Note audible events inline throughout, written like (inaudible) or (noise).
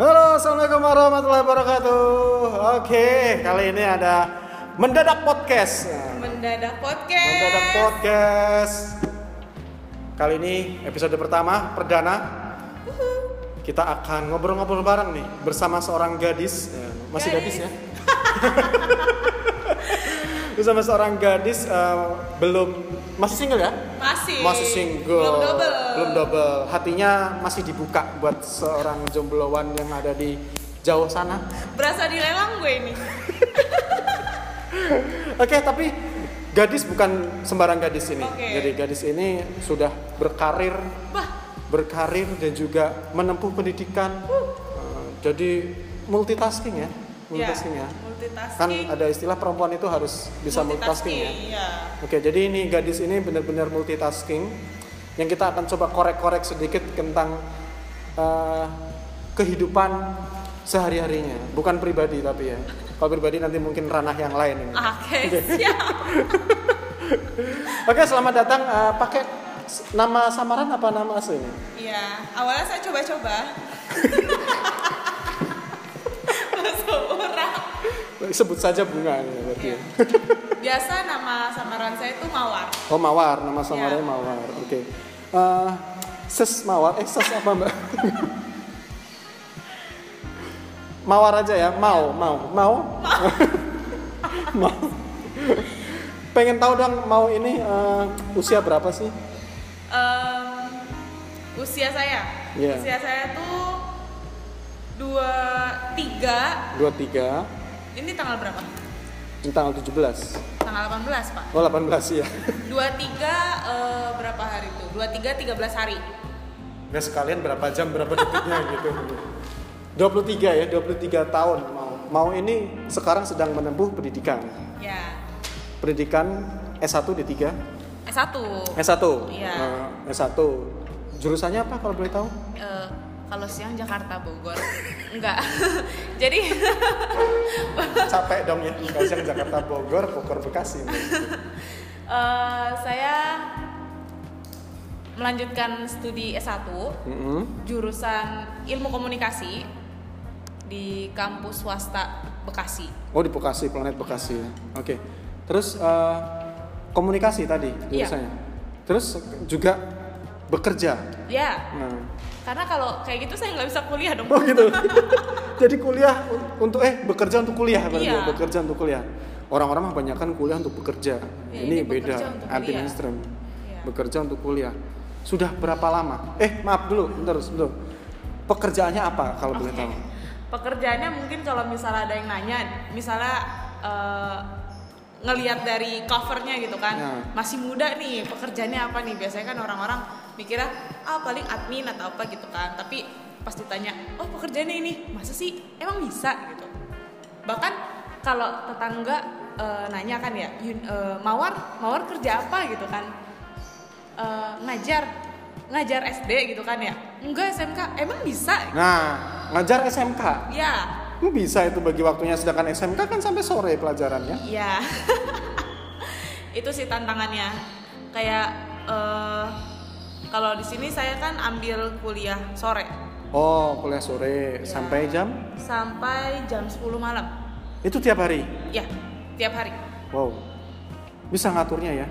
Halo, assalamualaikum warahmatullahi wabarakatuh. Oke, kali ini ada mendadak podcast. Mendadak podcast. Mendadak podcast. Kali ini episode pertama perdana. Kita akan ngobrol-ngobrol bareng nih bersama seorang gadis, Ya, masih gadis, Gadis. ya. (laughs) bersama seorang gadis eh, belum masih single ya? Masih. Masih single. Belum double. Belum double. Hatinya masih dibuka buat seorang jombloan yang ada di jauh sana. Berasa dilelang gue ini. (laughs) Oke, tapi gadis bukan sembarang gadis ini. Oke. Jadi gadis ini sudah berkarir, Bah, berkarir dan juga menempuh pendidikan. Eh, jadi multitasking ya, multitasking ya. Kan multitasking. ada istilah perempuan itu harus bisa multitasking, ya. Iya. Oke, jadi ini gadis ini benar-benar multitasking. Yang kita akan coba korek-korek sedikit tentang eh, kehidupan sehari-harinya, bukan pribadi tapi ya. Kalau pribadi nanti mungkin ranah yang lain ini. Oke, siap. (laughs) Oke, selamat datang. Eh, pakai nama samaran apa nama aslinya? Iya, awalnya saya coba-coba. (laughs) Bahasa orang. Sebut saja bunga ya, berarti. Iya. (laughs) Biasa nama samaran saya itu Mawar. Oh Mawar, nama samaranya Iya. Mawar. Oke. Eh, ses Mawar, eh ses apa mbak? mawar aja ya, mau, mau, mau, (laughs) mau. Pengen tahu dong mau ini eh, usia berapa sih? Em, usia saya. Iya. Usia saya tuh dua tiga. Dua tiga, Ini tanggal berapa? ini tanggal 17 Tanggal 18 pak. Oh 18 ya. 23 eh, berapa hari itu? 23 13 hari. Nggak sekalian berapa jam, berapa detiknya gitu. 23 ya, 23 tahun mau. Mau ini sekarang sedang menempuh pendidikan. Ya. Pendidikan S1 D3, S1. S1. Iya. Eh, S1. Jurusannya apa kalau boleh tahu? Eh, kalau siang Jakarta Bogor. Enggak. (laughs) Jadi (laughs) Capek dong ya, kalau siang Jakarta Bogor, Bogor Bekasi. (laughs) eh, saya melanjutkan studi S1 Mm-mm. jurusan Ilmu Komunikasi di kampus swasta Bekasi. Oh di Bekasi, planet Bekasi ya. Oke. Terus eh, komunikasi tadi Iya. jurusannya. Terus juga bekerja. Ya, Nah, karena kalau kayak gitu saya nggak bisa kuliah dong. Oh gitu. (laughs) Jadi kuliah un- untuk eh bekerja untuk kuliah berarti Iya. ya, bekerja untuk kuliah. Orang-orang mah banyak kan kuliah untuk bekerja. Ya, ini, ini beda, anti mainstream. Iya. Bekerja untuk kuliah. Sudah berapa lama? Eh, maaf dulu, bentar, bentar. Pekerjaannya apa kalau boleh Oke. tahu? Pekerjaannya mungkin kalau misalnya ada yang nanya, misalnya eh, ngelihat dari covernya gitu kan, Ya. masih muda nih, pekerjaannya apa nih? Biasanya kan orang-orang mikirnya ah paling admin atau apa gitu kan. Tapi pas ditanya, oh pekerjaannya ini, masa sih emang bisa gitu? Bahkan kalau tetangga eh, nanya kan ya, "Yun- eh, mawar, mawar kerja apa gitu kan? Eh, ngajar, ngajar SD gitu kan ya? Enggak SMK, emang bisa? Nah, ngajar SMK. Ya, Lu bisa itu bagi waktunya sedangkan SMK kan sampai sore pelajarannya. Iya. (laughs) itu sih tantangannya. Kayak eh kalau di sini saya kan ambil kuliah sore Oh, kuliah sore Ya. sampai jam sampai jam 10 malam. itu tiap hari. Ya, tiap hari. Wow. Bisa ngaturnya ya.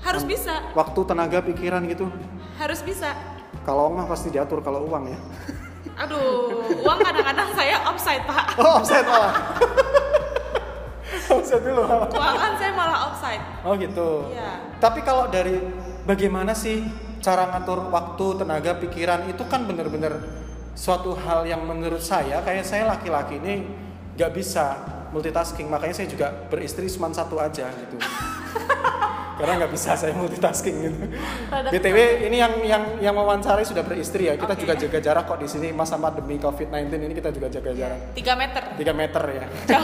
Harus bisa, Waktu, tenaga, pikiran gitu. harus bisa. Kalau mah pasti diatur kalau uang ya. Aduh, uang kadang-kadang saya offside, Pak. (laughs) Oh, offset malah. (laughs) offset dulu. Keuangan saya malah offside. Oh gitu. Iya. Tapi kalau dari bagaimana sih cara ngatur waktu, tenaga, pikiran itu kan bener-bener suatu hal yang menurut saya kayak saya laki-laki ini nggak bisa multitasking. Makanya saya juga beristri cuma satu aja gitu. (laughs) Karena nggak bisa saya multitasking gitu. BTW ini yang yang yang mewawancarai sudah beristri ya. Kita Oke. juga jaga jarak kok di sini masa pandemi COVID-19 ini kita juga jaga jarak 3 meter. 3 meter ya. (laughs)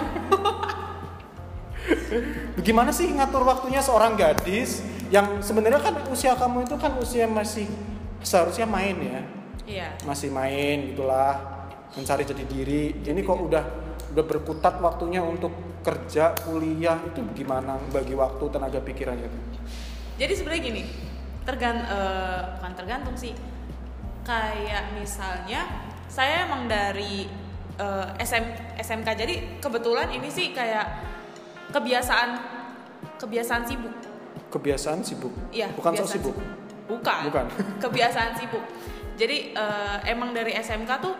Gimana sih ngatur waktunya seorang gadis yang sebenarnya kan usia kamu itu kan usia masih seharusnya main ya, Iya. masih main gitulah, mencari jati diri. Ini kok udah udah berkutat waktunya untuk kerja, kuliah itu gimana bagi waktu, tenaga pikirannya itu? Jadi sebenarnya gini, tergan eh, bukan tergantung sih. Kayak misalnya saya emang dari eh, SM, SMK jadi kebetulan ini sih kayak kebiasaan kebiasaan sibuk Kebiasaan sibuk. Iya, Bukan so kebiasaan sibuk. bukan Bukan. (laughs) kebiasaan sibuk jadi eh, emang dari SMK tuh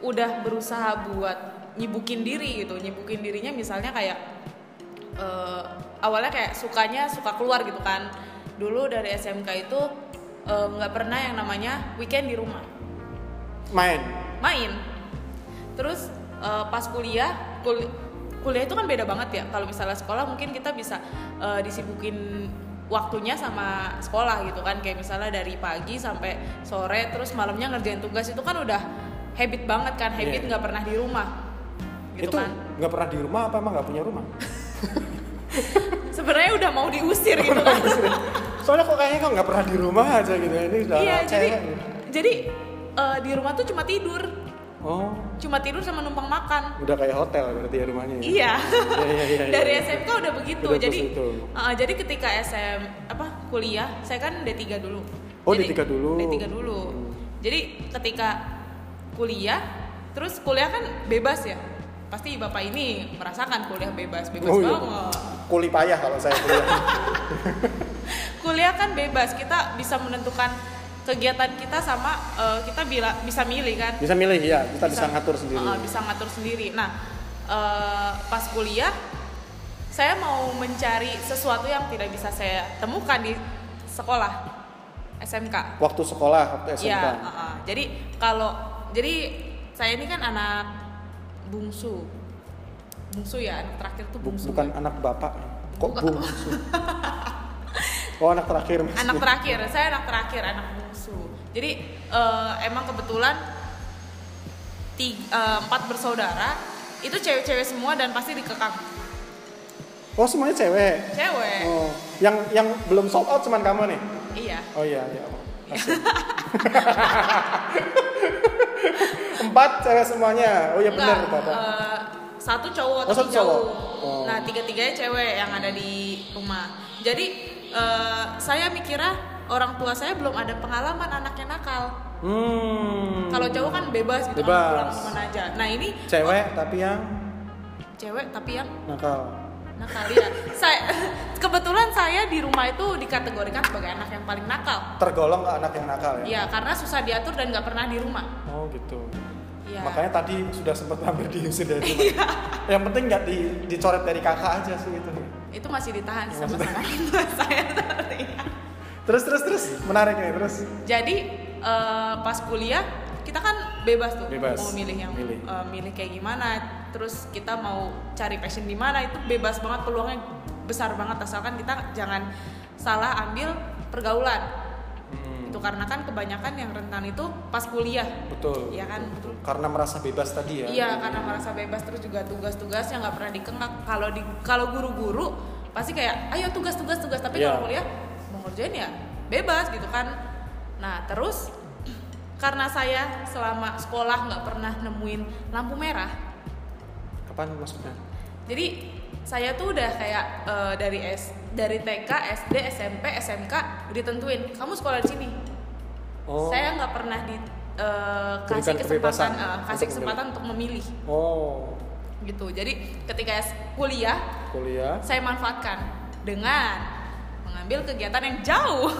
udah berusaha buat nyibukin diri gitu nyibukin dirinya misalnya kayak eh, awalnya kayak sukanya suka keluar gitu kan dulu dari SMK itu eh, nggak pernah yang namanya weekend di rumah Main. main terus eh, pas kuliah kul- kuliah itu kan beda banget ya. Kalau misalnya sekolah mungkin kita bisa eh, disibukin waktunya sama sekolah gitu kan. Kayak misalnya dari pagi sampai sore terus malamnya ngerjain tugas itu kan udah habit banget kan. Habit Iya. nggak pernah di rumah. Gitu itu kan. nggak pernah di rumah apa emang nggak punya rumah? (laughs) sebenarnya udah mau diusir gitu kan. Soalnya kok kayaknya kok nggak pernah di rumah aja gitu. Ini udah iya jadi cewek. jadi eh, di rumah tuh cuma tidur Oh, cuma tidur sama numpang makan udah kayak hotel berarti ya rumahnya. ya? Iya. Iya, iya, iya, Dari. SMK udah begitu. Udah jadi uh, jadi ketika SM apa kuliah, saya kan D3 dulu. Oh, Jadi- D3 dulu. D3 dulu. Hmm. Jadi ketika kuliah, terus kuliah kan bebas ya. Pasti Bapak ini merasakan kuliah bebas, bebas Oh, iya. banget. Kuli payah kalau saya kuliah. (laughs) Kuliah kan bebas, kita bisa menentukan kegiatan kita sama uh, kita bila bisa milih kan. bisa milih ya, kita bisa, ngatur sendiri. Uh, bisa ngatur sendiri. Nah, uh, pas kuliah saya mau mencari sesuatu yang tidak bisa saya temukan di sekolah SMK. Waktu sekolah, waktu SMK. Iya, uh, uh. jadi kalau jadi saya ini kan anak bungsu. Bungsu ya, anak terakhir tuh Bu- bungsu. bukan anak bapak. Kok Bukan. bungsu? (laughs) oh, anak terakhir. maksudnya. anak terakhir saya anak terakhir anak bungsu jadi eh, emang kebetulan tiga, eh, empat bersaudara itu cewek-cewek semua dan pasti dikekang Oh, semuanya cewek. cewek Oh, yang yang belum sold out cuman kamu nih. iya Oh iya, iya. Asik. (laughs) Empat cewek semuanya. Oh iya benar bapak. eh, satu cowok Oh, satu cowok. Oh. nah tiga-tiganya cewek yang ada di rumah jadi eh, saya mikirnya orang tua saya belum ada pengalaman anaknya nakal Hmm. kalau cowok kan bebas gitu kan Bebas. pulang ke mana aja nah ini cewek tapi yang cewek tapi yang nakal. nakal ya (laughs) saya kebetulan saya di rumah itu dikategorikan sebagai anak yang paling nakal Tergolong ke anak yang nakal ya. ya karena susah diatur dan nggak pernah di rumah Oh gitu. ya Makanya tadi sudah sempat hampir diusir dari rumah. (laughs) Iya. yang penting nggak di, dicoret dari kakak aja sih itu. itu masih ditahan (laughs) Ya, sama maksudnya- sama tua saya sebenarnya. Terus terus terus menarik nih terus. jadi eh, pas kuliah kita kan bebas tuh Bebas. mau milih yang Milih. eh, milih kayak gimana terus kita mau cari passion di mana itu bebas banget peluangnya besar banget asalkan kita jangan salah ambil pergaulan Hmm, itu karena kan kebanyakan yang rentan itu pas kuliah betul. Iya kan? betul. Karena merasa bebas tadi ya. Iya karena merasa bebas terus juga tugas-tugas yang nggak pernah dikengkak. Kalau di kalau guru-guru pasti kayak ayo tugas-tugas tugas tapi Iya. kalau kuliah mau ngerjain ya bebas gitu kan. Nah terus karena saya selama sekolah nggak pernah nemuin lampu merah, Kapan maksudnya? jadi saya tuh udah kayak eh, dari S dari TK, SD, SMP, SMK ditentuin kamu sekolah di sini. Oh. Saya nggak pernah di Berikan kasih kesempatan, untuk kasih kesempatan untuk memilih Oh, gitu. Jadi ketika kuliah kuliah. saya manfaatkan dengan mengambil kegiatan yang jauh. (laughs)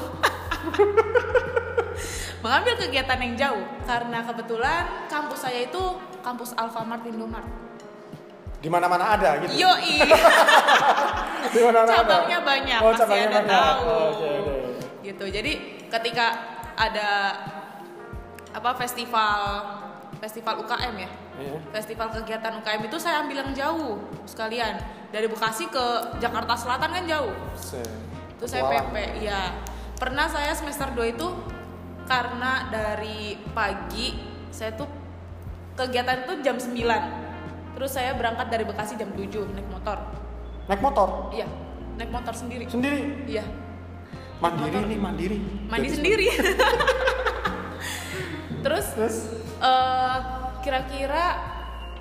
mengambil kegiatan yang jauh karena kebetulan kampus saya itu kampus Alfamart Indomart. Di mana-mana ada gitu. Yoi, (laughs) Di mana-mana ada. cabangnya banyak, Oh, pasti cabangnya ada banyak. tahu. Oh, Oke, oke. gitu. Jadi ketika ada apa festival festival UKM ya, Iya. festival kegiatan UKM itu saya ambil yang jauh sekalian dari Bekasi ke Jakarta Selatan kan jauh. Itu saya. PP ya pernah saya semester 2 itu karena dari pagi saya tuh kegiatan itu jam 9 terus saya berangkat dari Bekasi jam 7 naik motor. Naik motor? Iya naik motor sendiri. Sendiri. iya. Mandiri nih, mandiri. mandi Jadi- sendiri. (laughs) (laughs) Terus Terus? eh, kira-kira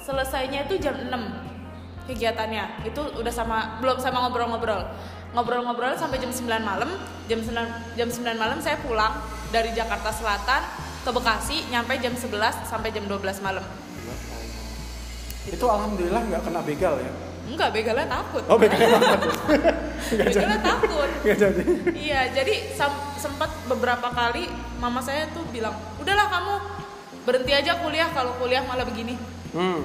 selesainya itu jam 6 kegiatannya. Itu udah sama belum sama ngobrol-ngobrol ngobrol-ngobrol sampai jam 9 malam jam 9 jam 9 malam saya pulang dari Jakarta Selatan ke Bekasi nyampe jam 11 sampai jam 12 malam Itu alhamdulillah nggak kena begal ya. enggak begalnya takut Oh begalnya (laughs) jadi. begalnya takut jadi. Iya, jadi sempat beberapa kali mama saya tuh bilang, udahlah kamu berhenti aja kuliah kalau kuliah malah begini. Hmm.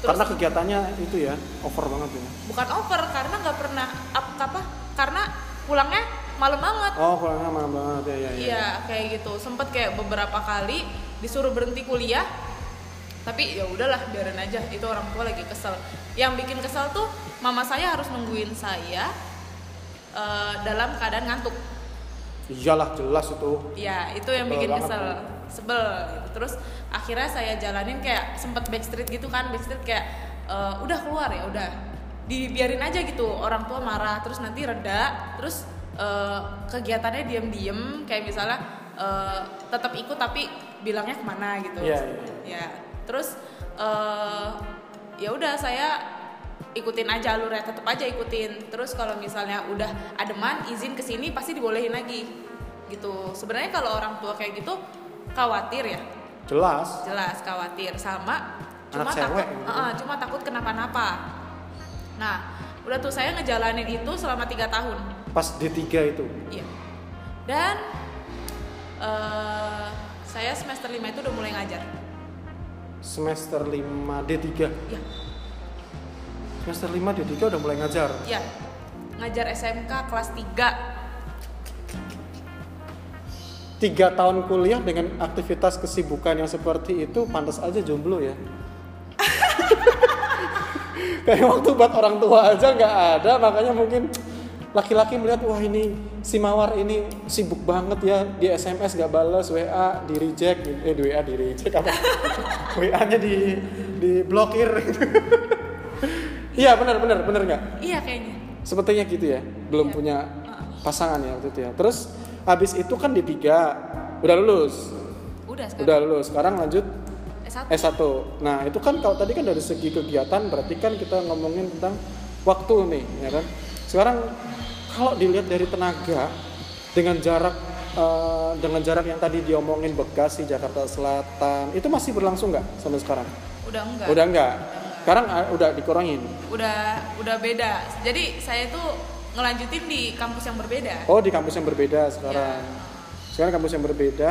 Terus Karena kegiatannya itu ya over banget ya. Bukan over karena nggak pernah ap- apa? Karena pulangnya malam banget. Oh pulangnya malam banget ya ya. ya. Iya, kayak gitu. Sempet kayak beberapa kali disuruh berhenti kuliah, tapi ya udahlah biarin aja. Itu orang tua lagi kesel. Yang bikin kesel tuh mama saya harus nungguin saya eh, dalam keadaan ngantuk. Iyalah jelas itu. Iya, itu yang Sebel bikin banget, kesel. Bu. Sebel gitu. Terus akhirnya saya jalanin kayak sempet backstreet gitu kan, backstreet kayak eh, udah keluar ya, udah. Dibiarin aja gitu. Orang tua marah, terus nanti reda, terus eh, kegiatannya diem-diem kayak misalnya eh, tetap ikut tapi bilangnya ke mana gitu. Iya, iya. Ya. Terus eh, ya udah saya ikutin aja alurnya tetap aja ikutin terus kalau misalnya udah ademan izin ke sini pasti dibolehin lagi gitu sebenarnya kalau orang tua kayak gitu khawatir ya Jelas. jelas khawatir sama cuma cewek takut gitu. Heeh, cuma takut kenapa-napa nah udah tuh saya ngejalanin itu selama tiga tahun Pas D3 itu. iya dan eh, saya semester 5 itu udah mulai ngajar Semester 5 D3. ya Semester 5 D3 udah mulai ngajar. ya ngajar SMK kelas 3 Tiga tahun kuliah dengan aktivitas kesibukan yang seperti itu pantas aja jomblo ya. (laughs) Kayak waktu buat orang tua aja nggak ada, makanya mungkin laki-laki melihat wah ini si mawar ini sibuk banget ya di SMS nggak balas WA di reject eh di WA di reject apa? (laughs) WA-nya di di blokir. (laughs) Iya benar benar benar nggak? Iya kayaknya. Sepertinya gitu ya belum Iya. punya pasangan ya waktu itu ya. Terus habis itu kan di tiga udah lulus. Udah sekarang. Udah lulus. Sekarang lanjut S1 S1 nah itu kan kalau tadi kan dari segi kegiatan berarti kan kita ngomongin tentang waktu nih ya kan? Sekarang kalau dilihat dari tenaga dengan jarak eh, dengan jarak yang tadi diomongin Bekasi Jakarta Selatan itu masih berlangsung nggak sampai sekarang? Udah enggak? Udah enggak. Sekarang eh, udah dikurangin? Udah udah beda. Jadi saya tuh ngelanjutin di kampus yang berbeda. Oh di kampus yang berbeda sekarang. Iya. Sekarang kampus yang berbeda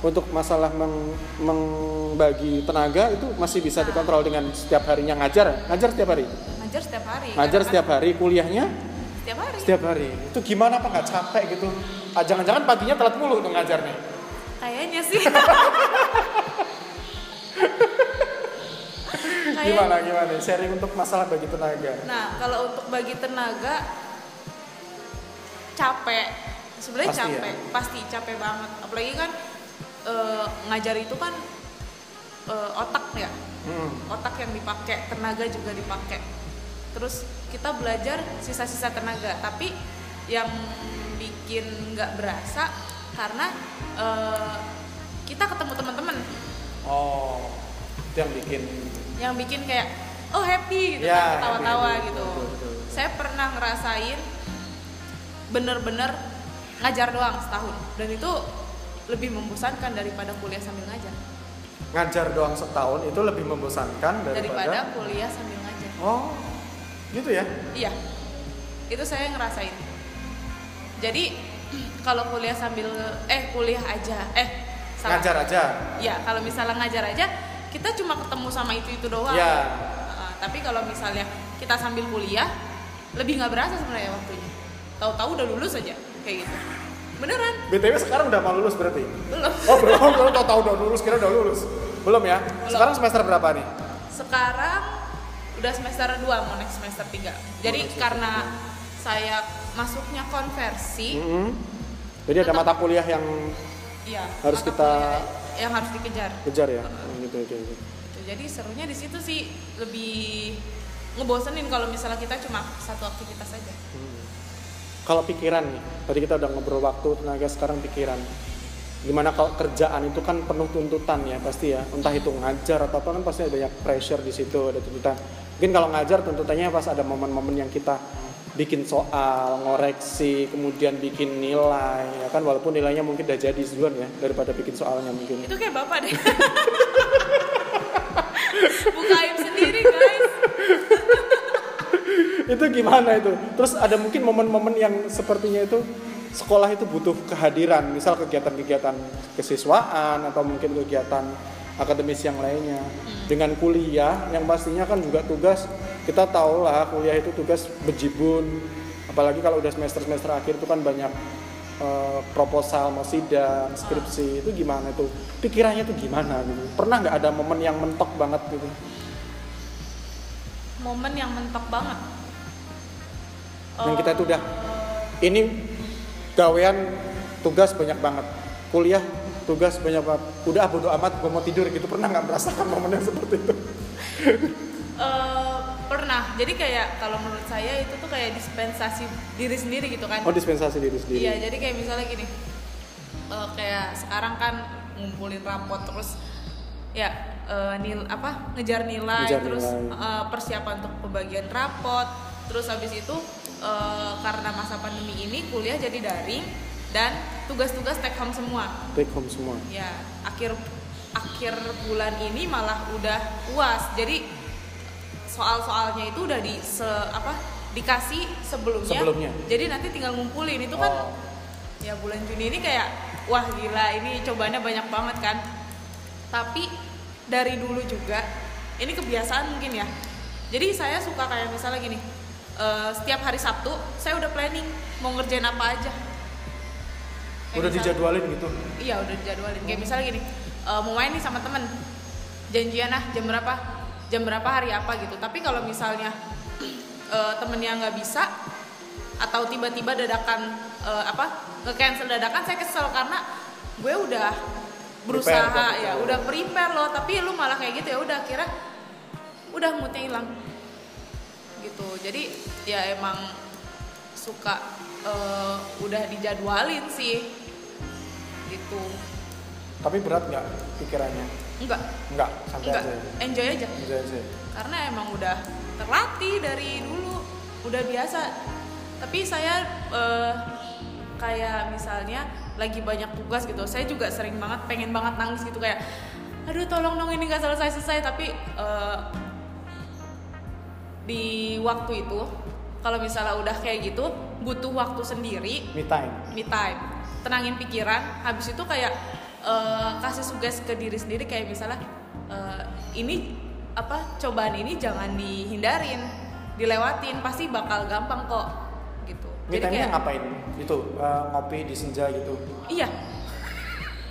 untuk masalah meng- membagi tenaga itu masih bisa dikontrol dengan setiap harinya ngajar, ngajar setiap hari, ngajar setiap hari ngajar setiap hari, kuliahnya kan setiap hari setiap hari. Itu gimana apa nggak capek gitu? Ah, jangan-jangan paginya telat mulu dong ngajarnya. kayaknya sih (laughs) Gimana gimana? Sharing untuk masalah bagi tenaga. nah kalau untuk bagi tenaga capek sebenarnya ya? capek pasti capek banget apalagi kan eh, ngajar itu kan eh, otak ya Hmm. otak yang dipakai tenaga juga dipakai terus kita belajar sisa-sisa tenaga tapi yang bikin nggak berasa karena eh, kita ketemu teman-teman Oh, itu yang bikin. yang bikin kayak oh happy gitu Ya, kan ketawa-tawa gitu betul, betul. saya pernah ngerasain bener-bener ngajar doang setahun dan itu lebih membosankan daripada kuliah sambil ngajar Ngajar doang setahun itu lebih membosankan daripada daripada. kuliah sambil ngajar Oh, gitu ya? Iya, itu saya ngerasain. Jadi (clears throat) kalau kuliah sambil eh kuliah aja, eh salah. Ngajar aja. Ya kalau misalnya ngajar aja, kita cuma ketemu sama itu itu doang. Ya. Uh, tapi kalau misalnya kita sambil kuliah, lebih nggak berasa sebenarnya waktunya. Tahu-tahu udah lulus aja, kayak gitu. Beneran? BTW sekarang udah mau lulus berarti? Belum. Oh belum, belum tau tahu udah lulus, kira udah lulus. Belum ya? Sekarang semester berapa nih? Sekarang udah semester 2 mau next semester 3 Jadi semester karena saya masuknya konversi, Mm-hmm. Jadi ada mata kuliah yang Iya. Harus kita- yang harus dikejar. kejar ya? Hmm, Gitu, gitu, gitu. Jadi serunya di situ sih lebih ngebosenin kalau misalnya kita cuma satu aktivitas saja. Kalau pikiran nih, tadi kita udah ngobrol waktu, tenaga, sekarang pikiran. Gimana kalau kerjaan itu kan penuh tuntutan ya pasti ya, entah itu ngajar atau apa kan pasti ada banyak pressure di situ, ada tuntutan. Mungkin kalau ngajar tuntutannya pas ada momen-momen yang kita bikin soal, ngoreksi, kemudian bikin nilai, ya kan walaupun nilainya mungkin udah jadi duluan ya daripada bikin soalnya mungkin. Itu kayak bapak deh. (laughs) Buka sendiri guys. (laughs) itu gimana itu? Terus ada mungkin momen-momen yang sepertinya itu sekolah itu butuh kehadiran, misal kegiatan-kegiatan kesiswaan atau mungkin kegiatan akademis yang lainnya. Dengan kuliah yang pastinya kan juga tugas kita tahu lah kuliah itu tugas bejibun, apalagi kalau udah semester-semester akhir itu kan banyak eh, proposal, mau sidang, skripsi itu gimana itu? Pikirannya itu gimana gitu? Pernah nggak ada momen yang mentok banget gitu? Momen yang mentok banget. Yang kita tuh udah ini gawean tugas banyak banget. Kuliah tugas banyak banget. Udah ah, bodo amat gue mau tidur gitu. Pernah nggak merasakan momen yang seperti itu? (laughs) Eh, pernah. Jadi kayak kalau menurut saya itu tuh kayak dispensasi diri sendiri gitu kan. oh dispensasi diri sendiri. Iya, jadi kayak misalnya gini, eh, kayak sekarang kan ngumpulin rapot terus ya eh, nil apa ngejar nilai, Ngejar terus nilai. eh, persiapan untuk pembagian rapot, terus habis itu eh, karena masa pandemi ini kuliah jadi daring dan tugas-tugas take home semua. take home semua Ya akhir akhir bulan ini malah udah uas, jadi soal-soalnya itu udah di se, apa dikasih sebelumnya, Sebelumnya. jadi nanti tinggal ngumpulin itu kan Oh. ya bulan Juni ini kayak wah gila ini cobaannya banyak banget kan tapi dari dulu juga ini kebiasaan mungkin ya jadi saya suka kayak misalnya gini eh, setiap hari Sabtu saya udah planning mau ngerjain apa aja. Kayak udah misal- dijadwalin gitu? Iya udah dijadwalin. Kayak misalnya gini eh, mau main nih sama temen. Janjian ah jam berapa? Jam berapa hari apa? gitu. Tapi kalau misalnya eh, temennya nggak bisa atau tiba-tiba dadakan eh, apa nge cancel dadakan saya kesel karena gue udah berusaha Prepare, ya prepare. udah prepare loh. Tapi lu malah kayak gitu ya udah kira udah moodnya hilang gitu. Jadi ya emang suka eh, udah dijadwalin sih. Gitu. Tapi berat nggak pikirannya? Enggak nggak santai enggak aja. Enjoy aja. Enjoy aja. Karena emang udah terlatih dari dulu. Udah biasa. Tapi saya eh, kayak misalnya lagi banyak tugas gitu saya juga sering banget pengen banget nangis gitu. Kayak aduh tolong dong ini nggak selesai selesai tapi eh, di waktu itu kalau misalnya udah kayak gitu butuh waktu sendiri. Me time. Me time. Tenangin pikiran. Habis itu kayak eh, kasih tugas ke diri sendiri kayak misalnya eh, ini apa cobaan ini jangan dihindarin dilewatin pasti bakal gampang kok gitu. Me time nya ngapain? Itu eh, ngopi di senja gitu? Iya.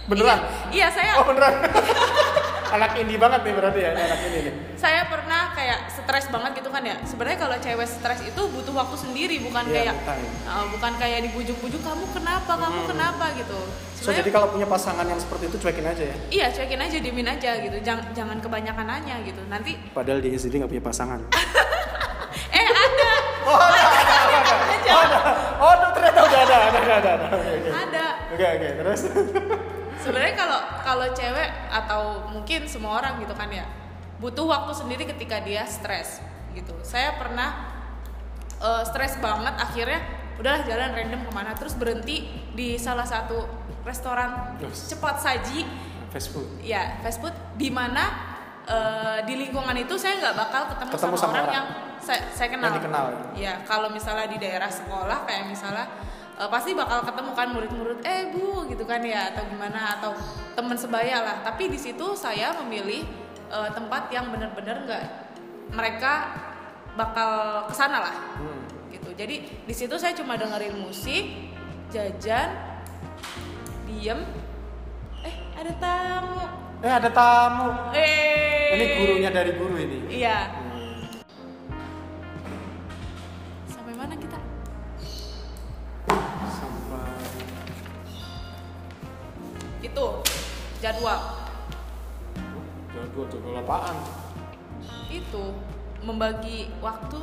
Beneran? Iya, iya saya. Oh beneran (laughs) anak indie banget nih berarti ya ini anak ini nih. Saya pernah kayak stres banget gitu kan ya. Sebenarnya kalau cewek stres itu butuh waktu sendiri bukan Iya, kayak uh, bukan kayak dibujuk-bujuk kamu kenapa? Kamu kenapa? gitu. So jadi kalau punya pasangan yang seperti itu cuekin aja ya? Iya, cuekin aja, diemin aja gitu. Jangan jangan kebanyakan nanya gitu. Nanti padahal dia sendiri nggak punya pasangan. (laughs) Eh ada. oh ada ada ada oh ada. Oh ada, ternyata udah ada ada ada ada. Ada oke. Ada. oke oke terus (laughs) Sebenarnya kalau kalau cewek atau mungkin semua orang gitu kan ya, butuh waktu sendiri ketika dia stres gitu. Saya pernah eh, stres banget akhirnya udahlah jalan random ke mana terus berhenti di salah satu restoran Yes. cepat saji Facebook ya fast food di mana eh, di lingkungan itu saya nggak bakal ketemu, Ketemu sama, sama orang, orang. yang saya, saya kenal. Yang dikenal. Ya kalau misalnya di daerah sekolah kayak misalnya eh, pasti bakal ketemu kan murid-murid eh bu gitu kan ya atau gimana atau teman sebaya lah. Tapi di situ saya memilih eh, tempat yang benar-benar nggak mereka bakal ke sana lah Hmm. gitu. Jadi di situ saya cuma dengerin musik, jajan, diem. Eh ada tamu. eh ada tamu Eh. ini gurunya dari guru ini Iya. Hmm. Itu jadwal. jadwal jadwal apaan Itu membagi waktu.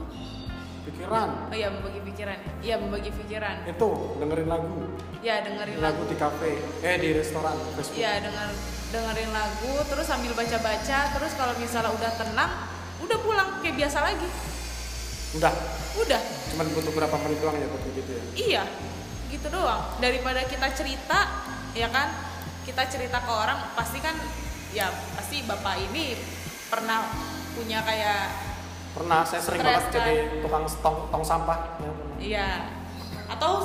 pikiran Oh iya membagi pikiran. ya. Iya membagi pikiran. itu dengerin lagu Ya dengerin lagu. lagu di kafe eh di restoran Facebook Iya denger dengerin lagu terus sambil baca-baca terus kalau misalnya udah tenang udah pulang kayak biasa lagi. Udah, udah cuman butuh berapa menit doang ya buat gitu ya. iya gitu doang daripada kita cerita ya kan kita cerita ke orang pasti kan ya pasti bapak ini pernah punya kayak Pernah saya sering banget kan? jadi tukang tong, tong sampah. Ya, iya atau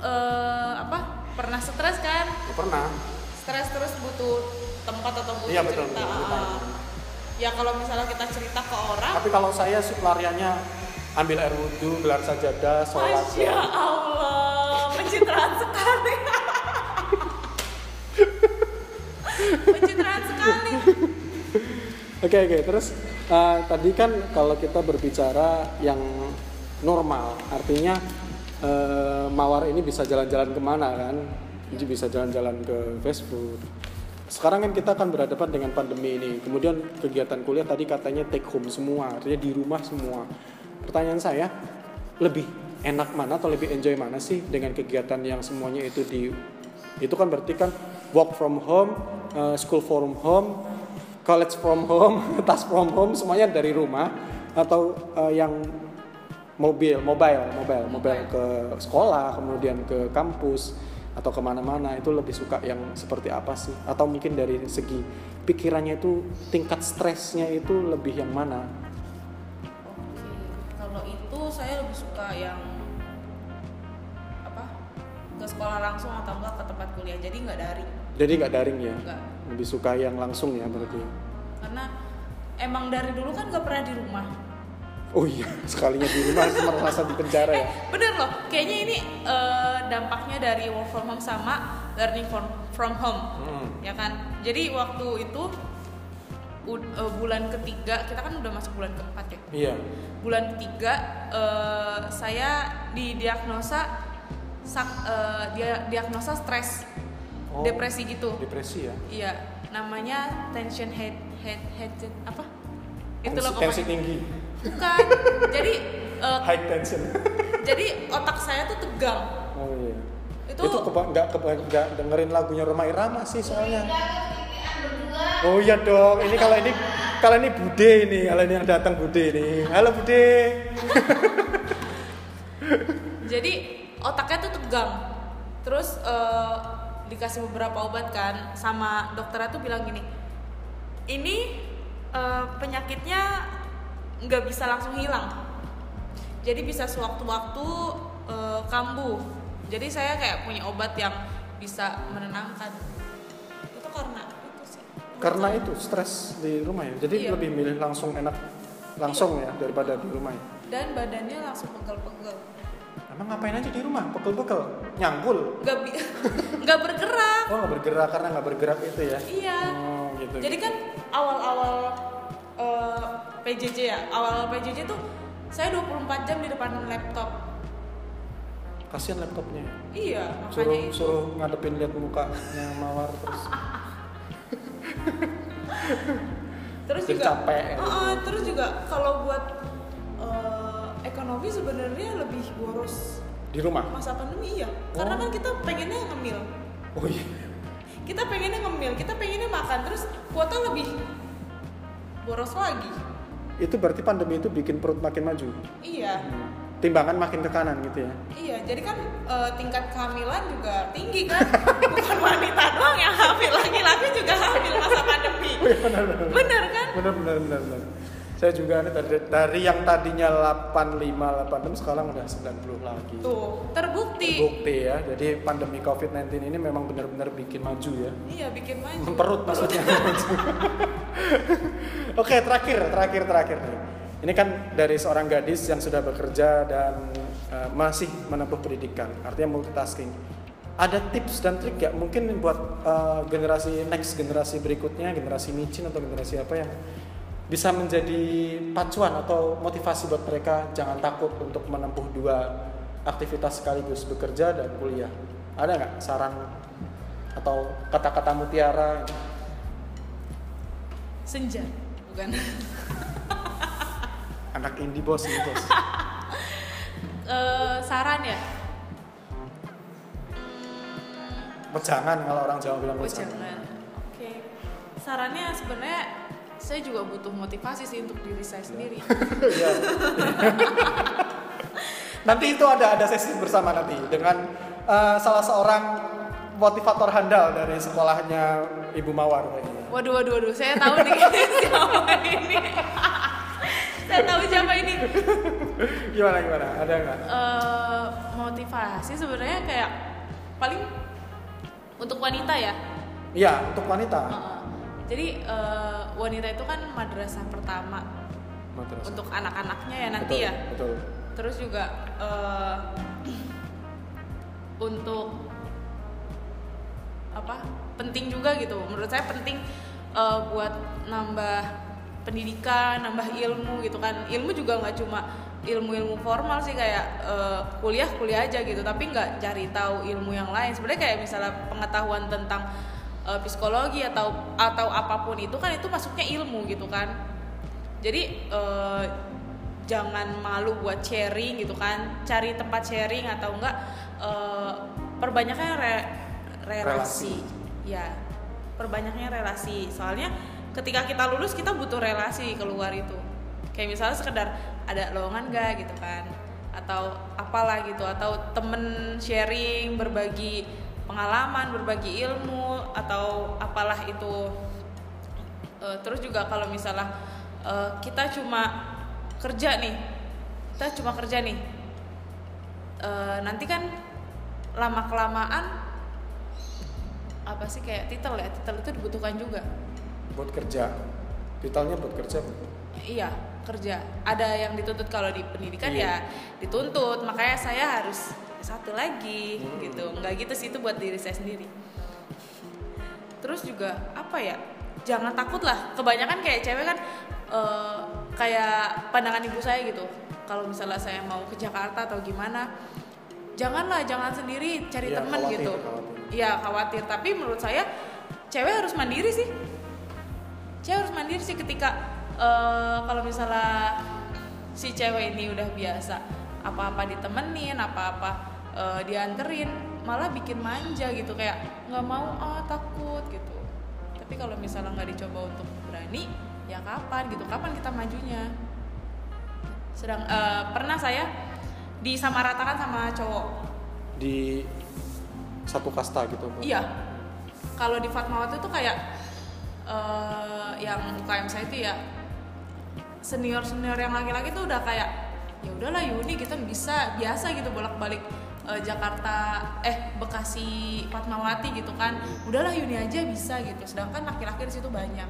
eh, apa pernah stres kan Ya, pernah. stres terus butuh tempat atau butuh Iya, betul, cerita betul, betul. Ah. ya kalau misalnya kita cerita ke orang Tapi kalau saya sih pelariannya ambil air wudhu, gelar sajadah, sholat. Masya Allah, pencitraan sekali. Pencitraan sekali. Oke oke. Terus eh, tadi kan kalau kita berbicara yang normal artinya eh, mawar ini bisa jalan-jalan ke mana kan? Jadi bisa jalan-jalan ke fast food. Sekarang kan kita akan berhadapan dengan pandemi ini. Kemudian kegiatan kuliah tadi katanya take home semua artinya di rumah semua. Pertanyaan saya lebih enak mana atau lebih enjoy mana sih dengan kegiatan yang semuanya itu di itu kan berarti kan work from home, eh, school from home, college from home, (laughs) tas from home, semuanya dari rumah atau eh, yang mobil, mobile, mobile, mobile ke sekolah, kemudian ke kampus atau ke mana-mana itu lebih suka yang seperti apa sih? Atau mungkin dari segi pikirannya itu tingkat stresnya itu lebih yang mana? Oke, kalau itu saya lebih suka yang apa? Ke sekolah langsung atau enggak ke tempat kuliah. Jadi nggak daring, Jadi nggak daring ya? enggak. Lebih suka yang langsung ya berarti? Karena emang dari dulu kan nggak pernah di rumah. Oh iya, (laughs) sekalinya di rumah (laughs) merasa di penjara ya? (laughs) Bener loh, kayaknya ini eh, dampaknya dari work from home sama learning from from home. Hmm. ya kan jadi waktu itu u- eh, bulan ketiga kita kan udah masuk bulan keempat ya Iya. bulan ketiga eh, saya didiagnosa sak eh, dia diagnosa stres Oh. depresi gitu Depresi ya? iya namanya tension head head head apa itu loh tensi tinggi, bukan jadi (laughs) eh, high tension. (laughs) jadi otak saya tuh tegang Oh iya. Itu- Itu, keba- nggak keba- nggak dengerin lagunya Roma Irama sih soalnya. Oh iya dong. Ini kalau ini kalau ini Bude ini, kalau ini yang datang Bude ini. Halo Bude. (laughs) jadi otaknya tuh tegang terus eh, dikasih beberapa obat kan sama dokternya tuh bilang gini ini eh, penyakitnya nggak bisa langsung hilang jadi bisa sewaktu-waktu eh, kambuh jadi saya kayak punya obat yang bisa menenangkan itu karena itu sih Karena itu stres di rumah ya. Jadi Iya. lebih milih langsung enak langsung ya daripada di rumah ya. dan badannya langsung pegel-pegel Emang ngapain aja di rumah? Pegel-pegel, nyangkul. nggak bi- (laughs) nggak bergerak Oh nggak bergerak karena nggak bergerak itu ya. iya Oh gitu. Jadi kan awal-awal eh, PJJ ya, awal PJJ tuh saya 24 jam di depan laptop. kasihan laptopnya. Iya, makanya Suruh itu. suruh ngadepin lihat mukanya mawar terus. Terus juga capek. Ah, ah, terus juga kalau buat eh, ekonomi sebenarnya lebih boros Di rumah. masa pandemi ya. Karena Oh. kan kita pengennya ngemil. Oh iya. Kita pengennya ngemil, kita pengennya makan terus kuota lebih boros lagi. Itu berarti pandemi itu bikin perut makin maju. Iya. Timbangan makin ke kanan gitu ya. Iya, jadi kan eh, tingkat kehamilan juga tinggi kan. (laughs) Bukan wanita doang yang hamil, laki-laki juga hamil masa pandemi. benar benar. Bener kan? Benar benar benar benar. Saya juga dari, dari yang tadinya 85 86 sekarang udah 90 lagi. Tuh, terbukti. Bukti ya. Jadi pandemi Covid-19 ini memang benar-benar bikin maju ya. Iya, bikin maju. Memperut maksudnya. (laughs) Oke, terakhir, terakhir, terakhir nih. Ini kan dari seorang gadis yang sudah bekerja dan eh, masih menempuh pendidikan, artinya multitasking. Ada tips dan trik ya mungkin buat eh, generasi next generasi berikutnya, generasi micin atau generasi apa yang bisa menjadi pacuan atau motivasi buat mereka jangan takut untuk menempuh dua aktivitas sekaligus bekerja dan kuliah. Ada nggak saran atau kata-kata mutiara? Senja, bukan. (laughs) Anak indie bos ini bos. (laughs) Eh, saran ya? Pejangan kalau orang Jawa bilang pejangan. jangan. Oke. Sarannya sebenarnya saya juga butuh motivasi sih untuk diri saya sendiri. (laughs) Iya. nanti itu ada ada sesi bersama nanti dengan eh, salah seorang motivator handal dari sekolahnya Ibu Mawar kayaknya. Waduh, waduh, waduh, saya tahu nih (laughs) siapa ini. (laughs) saya tahu siapa ini. Gimana gimana? Ada nggak? Eh, motivasi sebenarnya kayak paling untuk wanita ya. Iya untuk wanita. Heeh. Jadi eh, wanita itu kan madrasah pertama Madrasah. untuk anak-anaknya ya nanti Betul, ya. Betul. Terus juga eh, untuk apa? Penting juga gitu. Menurut saya penting eh, buat nambah pendidikan, nambah ilmu gitu kan. Ilmu juga nggak cuma ilmu-ilmu formal sih kayak eh, kuliah-kuliah aja gitu, tapi nggak cari tahu ilmu yang lain. Sebenarnya kayak misalnya pengetahuan tentang eh, psikologi atau atau apa pun itu kan itu masuknya ilmu gitu kan. Jadi eh, jangan malu buat sharing gitu kan. Cari tempat sharing atau enggak eh, perbanyaknya re- relasi. ya perbanyaknya relasi. Soalnya ketika kita lulus kita butuh relasi keluar itu. Kayak misalnya sekedar ada lowongan gak gitu kan? Atau apalah gitu atau temen sharing berbagi pengalaman berbagi ilmu atau apalah itu. Eh, terus juga kalau misalnya eh, kita cuma kerja nih kita cuma kerja nih Eh, nanti kan lama kelamaan apa sih kayak titel ya? Titel itu dibutuhkan juga. Buat kerja. Titelnya buat kerja. iya kerja. Ada yang dituntut kalau di pendidikan ya dituntut. Makanya saya harus satu lagi Hmm. gitu. Nggak gitu sih itu buat diri saya sendiri. Terus juga apa ya jangan takut lah. Kebanyakan kayak cewek kan eh, kayak pandangan ibu saya gitu. Kalau misalnya saya mau ke Jakarta atau gimana janganlah jangan sendiri cari Iya, teman gitu. iya khawatir. Tapi menurut saya cewek harus mandiri sih. Cewek harus mandiri sih ketika eh, kalau misalnya si cewek ini udah biasa apa-apa ditemenin apa-apa eh, dianterin malah bikin manja gitu kayak nggak mau ah takut gitu tapi kalau misalnya nggak dicoba untuk berani ya kapan gitu kapan kita majunya sedang eh, pernah saya disamaratakan sama cowok Di satu kasta gitu. Iya. Kalau di Fatmawati itu kayak eh, yang UKM saya itu ya senior senior yang laki-laki tuh udah kayak ya udahlah Yuni kita bisa biasa gitu bolak-balik eh, Jakarta eh Bekasi Fatmawati gitu kan. Udahlah Yuni aja bisa gitu. Sedangkan laki-laki di situ banyak.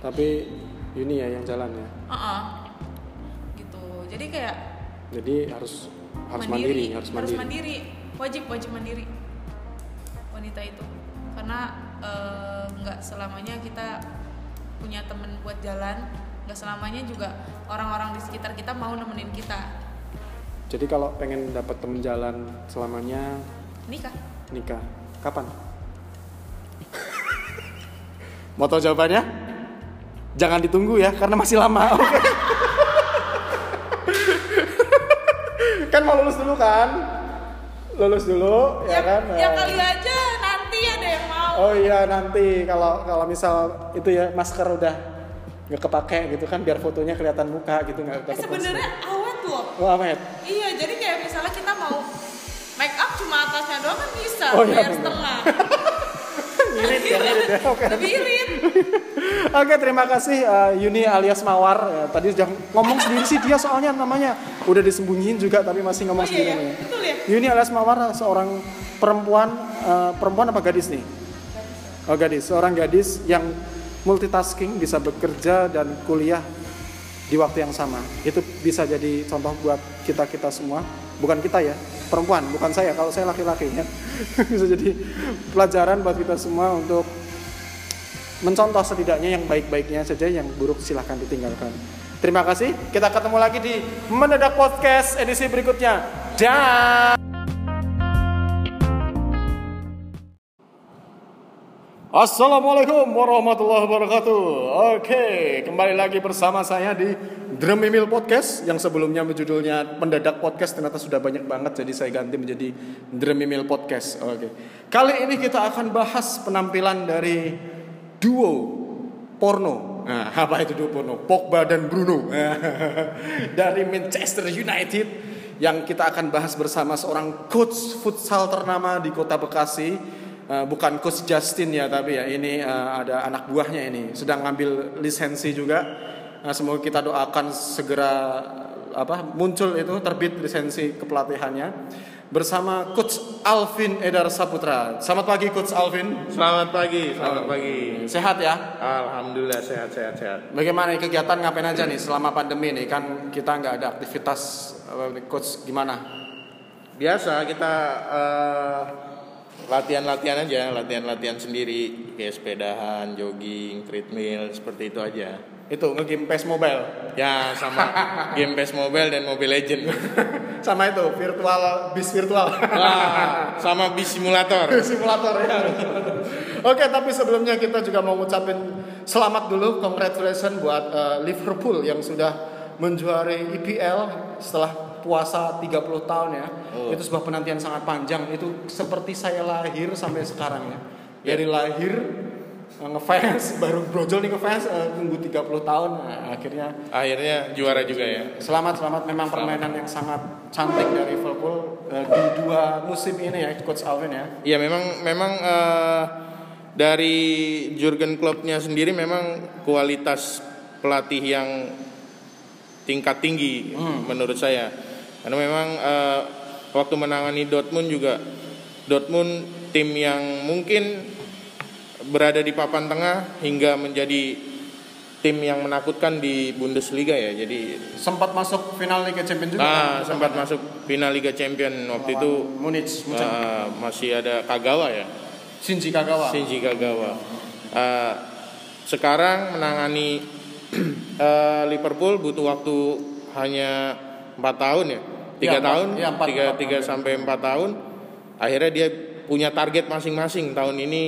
Tapi Yuni ya yang jalan ya. Heeh. gitu. Jadi kayak Jadi harus harus mandiri, harus mandiri. wajib wajib mandiri. Wanita itu. Karena eh, nggak selamanya kita punya temen buat jalan nggak selamanya juga orang-orang di sekitar kita mau nemenin kita Jadi kalau pengen dapat temen jalan selamanya nikah nikah kapan? Mau tahu jawabannya? Jangan ditunggu ya karena masih lama. (laughs) Kan mau lulus dulu kan? Lulus dulu ya, kan? ya kali aja nanti ada yang mau Oh iya nanti kalau kalau misal itu ya masker udah nggak kepake gitu kan biar fotonya kelihatan muka gitu nggak eh, sebenarnya awet loh. Wah, Ahmed. iya jadi kayak misalnya kita mau make up cuma atasnya doang kan bisa Oh, iya, biar setengah (laughs) ya, ya. Oke. irit Oke, terima kasih uh, Yuni alias Mawar. Ya, tadi sudah ngomong sendiri sih dia soalnya namanya udah disembunyiin juga tapi masih ngomong oh sendiri iya ya betul ya Yuni alias Mawar seorang perempuan uh, perempuan apa gadis nih? Oh gadis, seorang gadis yang multitasking bisa bekerja dan kuliah di waktu yang sama. Itu bisa jadi contoh buat kita kita semua. Bukan kita ya, perempuan, bukan saya. Kalau saya laki-laki ya, (laughs) bisa jadi pelajaran buat kita semua untuk mencontoh setidaknya yang baik-baiknya saja, yang buruk silahkan ditinggalkan. Terima kasih. Kita ketemu lagi di Mendadak Podcast edisi berikutnya. Dan Assalamualaikum warahmatullahi wabarakatuh. Oke, kembali lagi bersama saya di Drum Mimil Podcast yang sebelumnya berjudulnya Mendadak Podcast ternyata sudah banyak banget jadi saya ganti menjadi Drum Mimil Podcast. Oke. Kali ini kita akan bahas penampilan dari duo porno Nah, apa itu duo porno? Pogba dan Bruno (laughs) dari Manchester United yang kita akan bahas bersama seorang coach futsal ternama di Kota Bekasi. Uh, bukan coach Justin ya, tapi ya ini uh, ada anak buahnya ini sedang ngambil lisensi juga. Nah, semoga kita doakan segera apa muncul itu terbit lisensi kepelatihannya bersama coach Alvin Edar Saputra. Selamat pagi coach Alvin. Selamat pagi, selamat pagi. Sehat ya? Alhamdulillah sehat, sehat, sehat. Bagaimana kegiatan ngapain aja nih selama pandemi nih kan kita nggak ada aktivitas coach gimana? Biasa kita eh, latihan-latihan aja, latihan-latihan sendiri, kayak sepedahan, jogging, treadmill, seperti itu aja. Itu nge-game PES Mobile. Ya sama game PES Mobile dan Mobile Legend. (laughs) Sama itu virtual bis virtual. Wah, sama bis simulator. simulator ya. Oke, tapi sebelumnya kita juga mau ngucapin selamat dulu, congratulations buat uh, Liverpool yang sudah menjuarai EPL setelah puasa 30 tahun ya. Oh. Itu sebuah penantian sangat panjang. Itu seperti saya lahir sampai sekarang ya. Ya. Dari lahir uh, ngefans baru brojol nih ngefans uh, nunggu 30 tahun nah, akhirnya Akhirnya juara juga ya. Selamat selamat memang permainan yang sangat cantik dari Liverpool uh, di dua musim ini ya coach Alvin ya. Iya memang memang eh, dari Jurgen Kloppnya sendiri memang kualitas pelatih yang tingkat tinggi menurut saya karena memang eh, waktu menangani Dortmund juga Dortmund tim yang mungkin berada di papan tengah hingga menjadi tim yang menakutkan di Bundesliga ya jadi Sempat masuk final Liga Champions juga. ah, kan? sempat masuk final Liga Champion waktu itu Munich, Munchen. eh, masih ada Kagawa ya Shinji Kagawa. Shinji Kagawa. Uh, sekarang menangani uh, (clears throat) Liverpool butuh waktu hanya empat tahun ya, tiga Ya, empat- tahun, ya, empat- tiga empat tiga tahun. sampai empat tahun. Akhirnya dia punya target masing-masing. Tahun ini,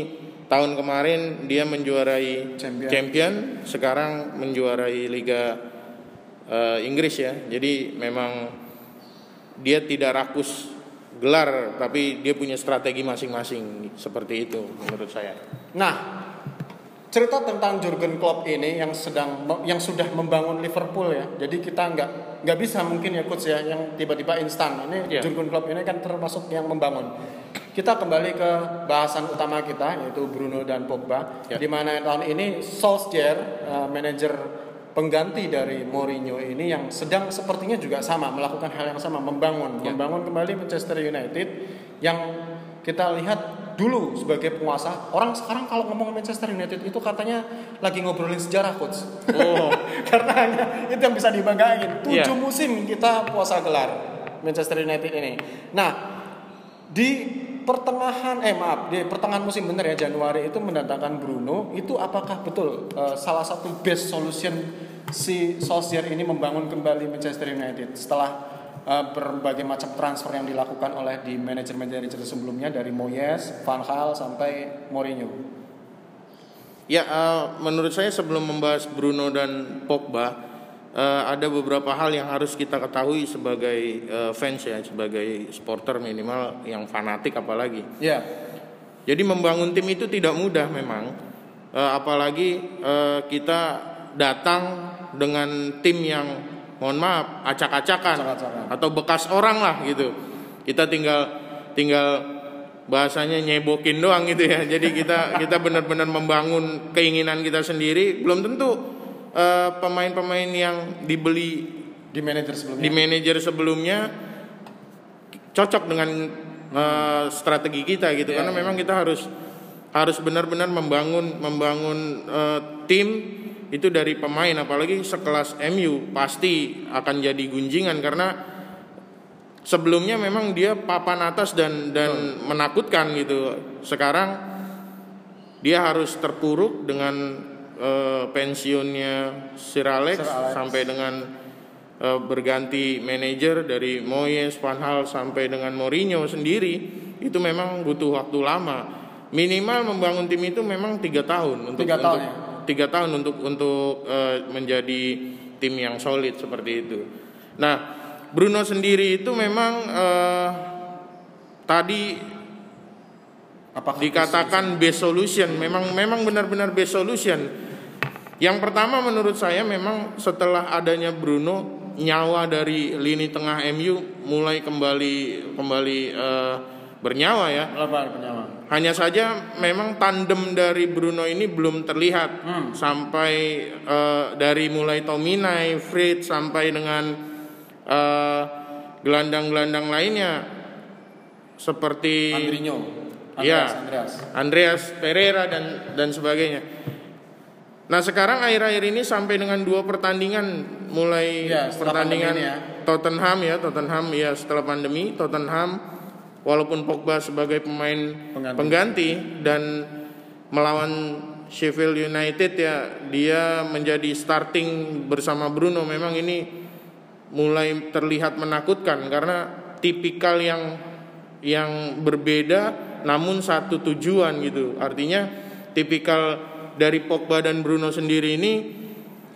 tahun kemarin dia menjuarai Champion. champion, sekarang menjuarai Liga uh, Inggris ya. Jadi memang dia tidak rakus gelar, tapi dia punya strategi masing-masing seperti itu menurut saya. Nah, cerita tentang Jurgen Klopp ini yang sedang yang sudah membangun Liverpool ya. Jadi kita nggak nggak bisa mungkin ya coach ya yang tiba-tiba instan. Ini Iya. Jurgen Klopp ini kan termasuk yang membangun. Kita kembali ke bahasan utama kita yaitu Bruno dan Pogba. Ya. Di mana tahun ini Solskjaer, uh, manajer pengganti dari Mourinho ini yang sedang sepertinya juga sama melakukan hal yang sama membangun Ya. membangun kembali Manchester United yang kita lihat dulu sebagai penguasa orang sekarang kalau ngomong Manchester United itu katanya lagi ngobrolin sejarah coach. Oh, (laughs) karena hanya itu yang bisa dibanggain. Tujuh Iya. musim kita puasa gelar Manchester United ini. Nah di pertengahan eh maaf di pertengahan musim bener ya Januari itu mendatangkan Bruno itu apakah betul eh, salah satu best solution si Solskjaer ini membangun kembali Manchester United setelah eh, berbagai macam transfer yang dilakukan oleh di manajer-manajer sebelumnya dari Moyes, Van Gaal sampai Mourinho. ya eh, menurut saya sebelum membahas Bruno dan Pogba eh, ada beberapa hal yang harus kita ketahui sebagai eh, fans ya, sebagai supporter minimal yang fanatik apalagi. Ya, Jadi membangun tim itu tidak mudah memang, Eh, apalagi eh, kita datang dengan tim yang mohon maaf acak-acakan Acak-acakan. atau bekas orang lah gitu. Kita tinggal tinggal bahasanya nyebokin doang gitu ya. (laughs) Jadi kita kita benar-benar membangun keinginan kita sendiri. Belum tentu eh, pemain-pemain yang dibeli di manajer sebelumnya. di manajer sebelumnya cocok dengan eh, strategi kita gitu Iya, karena iya. memang kita harus harus benar-benar membangun membangun eh, tim itu dari pemain apalagi sekelas MU pasti akan jadi gunjingan karena sebelumnya memang dia papan atas dan dan menakutkan gitu sekarang dia harus terpuruk dengan eh, pensiunnya Sir Alex, Sir Alex. sampai dengan eh, berganti manajer dari Moyes, Van Gaal sampai dengan Mourinho sendiri itu memang butuh waktu lama. Minimal membangun tim itu memang tiga tahun untuk Tiga tahun untuk- ya? Tiga tahun untuk untuk eh, menjadi tim yang solid seperti itu. Nah, Bruno sendiri itu memang eh, tadi Apakah dikatakan best solution. Memang memang benar-benar best solution. Yang pertama menurut saya memang setelah adanya Bruno nyawa dari lini tengah MU mulai kembali kembali uh, bernyawa ya. Lebar bernyawa. Hanya saja memang tandem dari Bruno ini belum terlihat Hmm. sampai uh, dari mulai Tominay, Fred sampai dengan uh, gelandang-gelandang lainnya seperti Andrinho. Iya. Andreas, Andreas. Andreas Pereira dan dan sebagainya. Nah sekarang akhir-akhir ini sampai dengan dua pertandingan mulai Ya, pertandingan ya. Tottenham ya Tottenham ya setelah pandemi Tottenham walaupun Pogba sebagai pemain Pengganti. pengganti, dan melawan Sheffield United ya dia menjadi starting bersama Bruno memang ini mulai terlihat menakutkan karena tipikal yang yang berbeda namun satu tujuan gitu. Artinya tipikal dari Pogba dan Bruno sendiri ini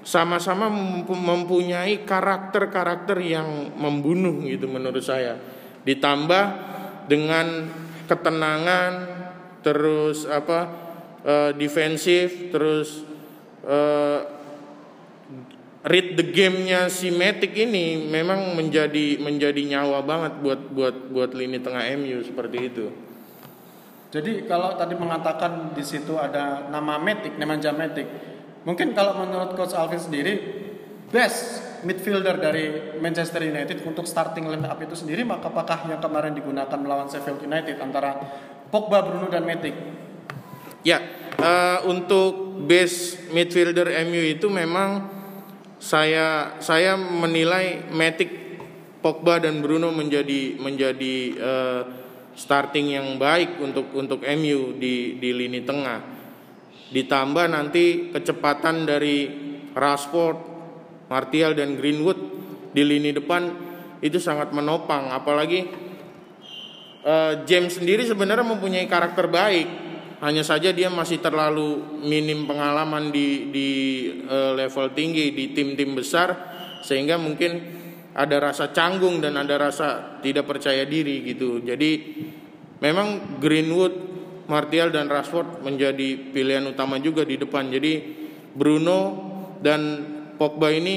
sama-sama mempu- mempunyai karakter-karakter yang membunuh gitu menurut saya. Ditambah dengan ketenangan terus apa eh, defensif terus eh, read the game-nya si Matic ini memang menjadi menjadi nyawa banget buat buat buat lini tengah MU seperti itu. Jadi kalau tadi mengatakan di situ ada nama Matic, Nemanja Matic, mungkin kalau menurut coach Alvin sendiri best midfielder dari Manchester United untuk starting line up itu sendiri maka apakah yang kemarin digunakan melawan Sheffield United antara Pogba, Bruno dan Matic? Ya, eh, untuk base midfielder MU itu memang saya saya menilai Matic, Pogba dan Bruno menjadi menjadi eh, starting yang baik untuk untuk MU di di lini tengah. Ditambah nanti kecepatan dari Rashford, Martial dan Greenwood di lini depan itu sangat menopang. Apalagi eh, James sendiri sebenarnya mempunyai karakter baik. Hanya saja dia masih terlalu minim pengalaman di di eh, level tinggi di tim-tim besar sehingga mungkin ada rasa canggung dan ada rasa tidak percaya diri gitu. Jadi memang Greenwood Martial dan Rashford menjadi pilihan utama juga di depan. Jadi Bruno dan Pogba ini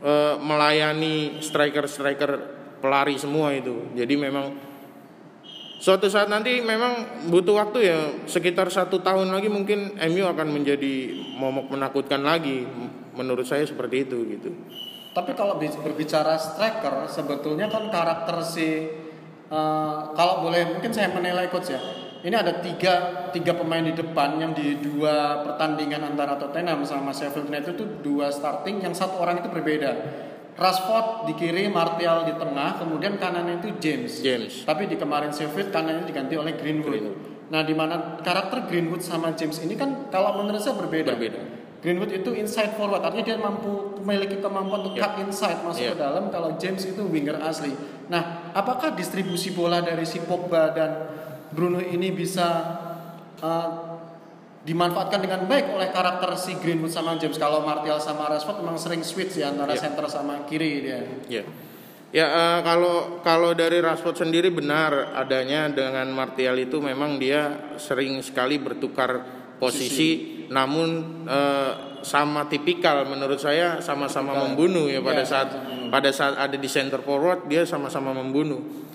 eh, melayani striker-striker pelari semua itu jadi memang Suatu saat nanti memang butuh waktu ya sekitar satu tahun lagi mungkin MU akan menjadi momok menakutkan lagi. Menurut saya seperti itu gitu. Tapi kalau bi- berbicara striker, sebetulnya kan karakter si eh, kalau boleh mungkin saya menilai coach ya. Ini ada tiga, tiga pemain di depan yang di dua pertandingan antara Tottenham sama Sheffield United itu dua starting yang satu orang itu berbeda. Rashford di kiri, Martial di tengah, kemudian kanannya itu James. James. Tapi di kemarin Sheffield kanannya diganti oleh Greenwood. Greenwood. Nah, di mana karakter Greenwood sama James ini kan kalau menurut saya berbeda. Berbeda. Greenwood itu inside forward, artinya dia mampu memiliki kemampuan untuk Ya. cut inside masuk Ya. ke dalam. Kalau James itu winger asli. Nah, apakah distribusi bola dari si Pogba dan Bruno ini bisa uh, dimanfaatkan dengan baik oleh karakter si Greenwood sama James? Kalau Martial sama Rashford memang sering switch ya antara Ya. center sama kiri dia. Ya. Ya eh, kalau kalau dari Rashford sendiri benar adanya dengan Martial itu memang dia sering sekali bertukar posisi, namun eh, sama tipikal menurut saya sama-sama membunuh ya pada Ya, saat pada saat ada di center forward dia sama-sama membunuh.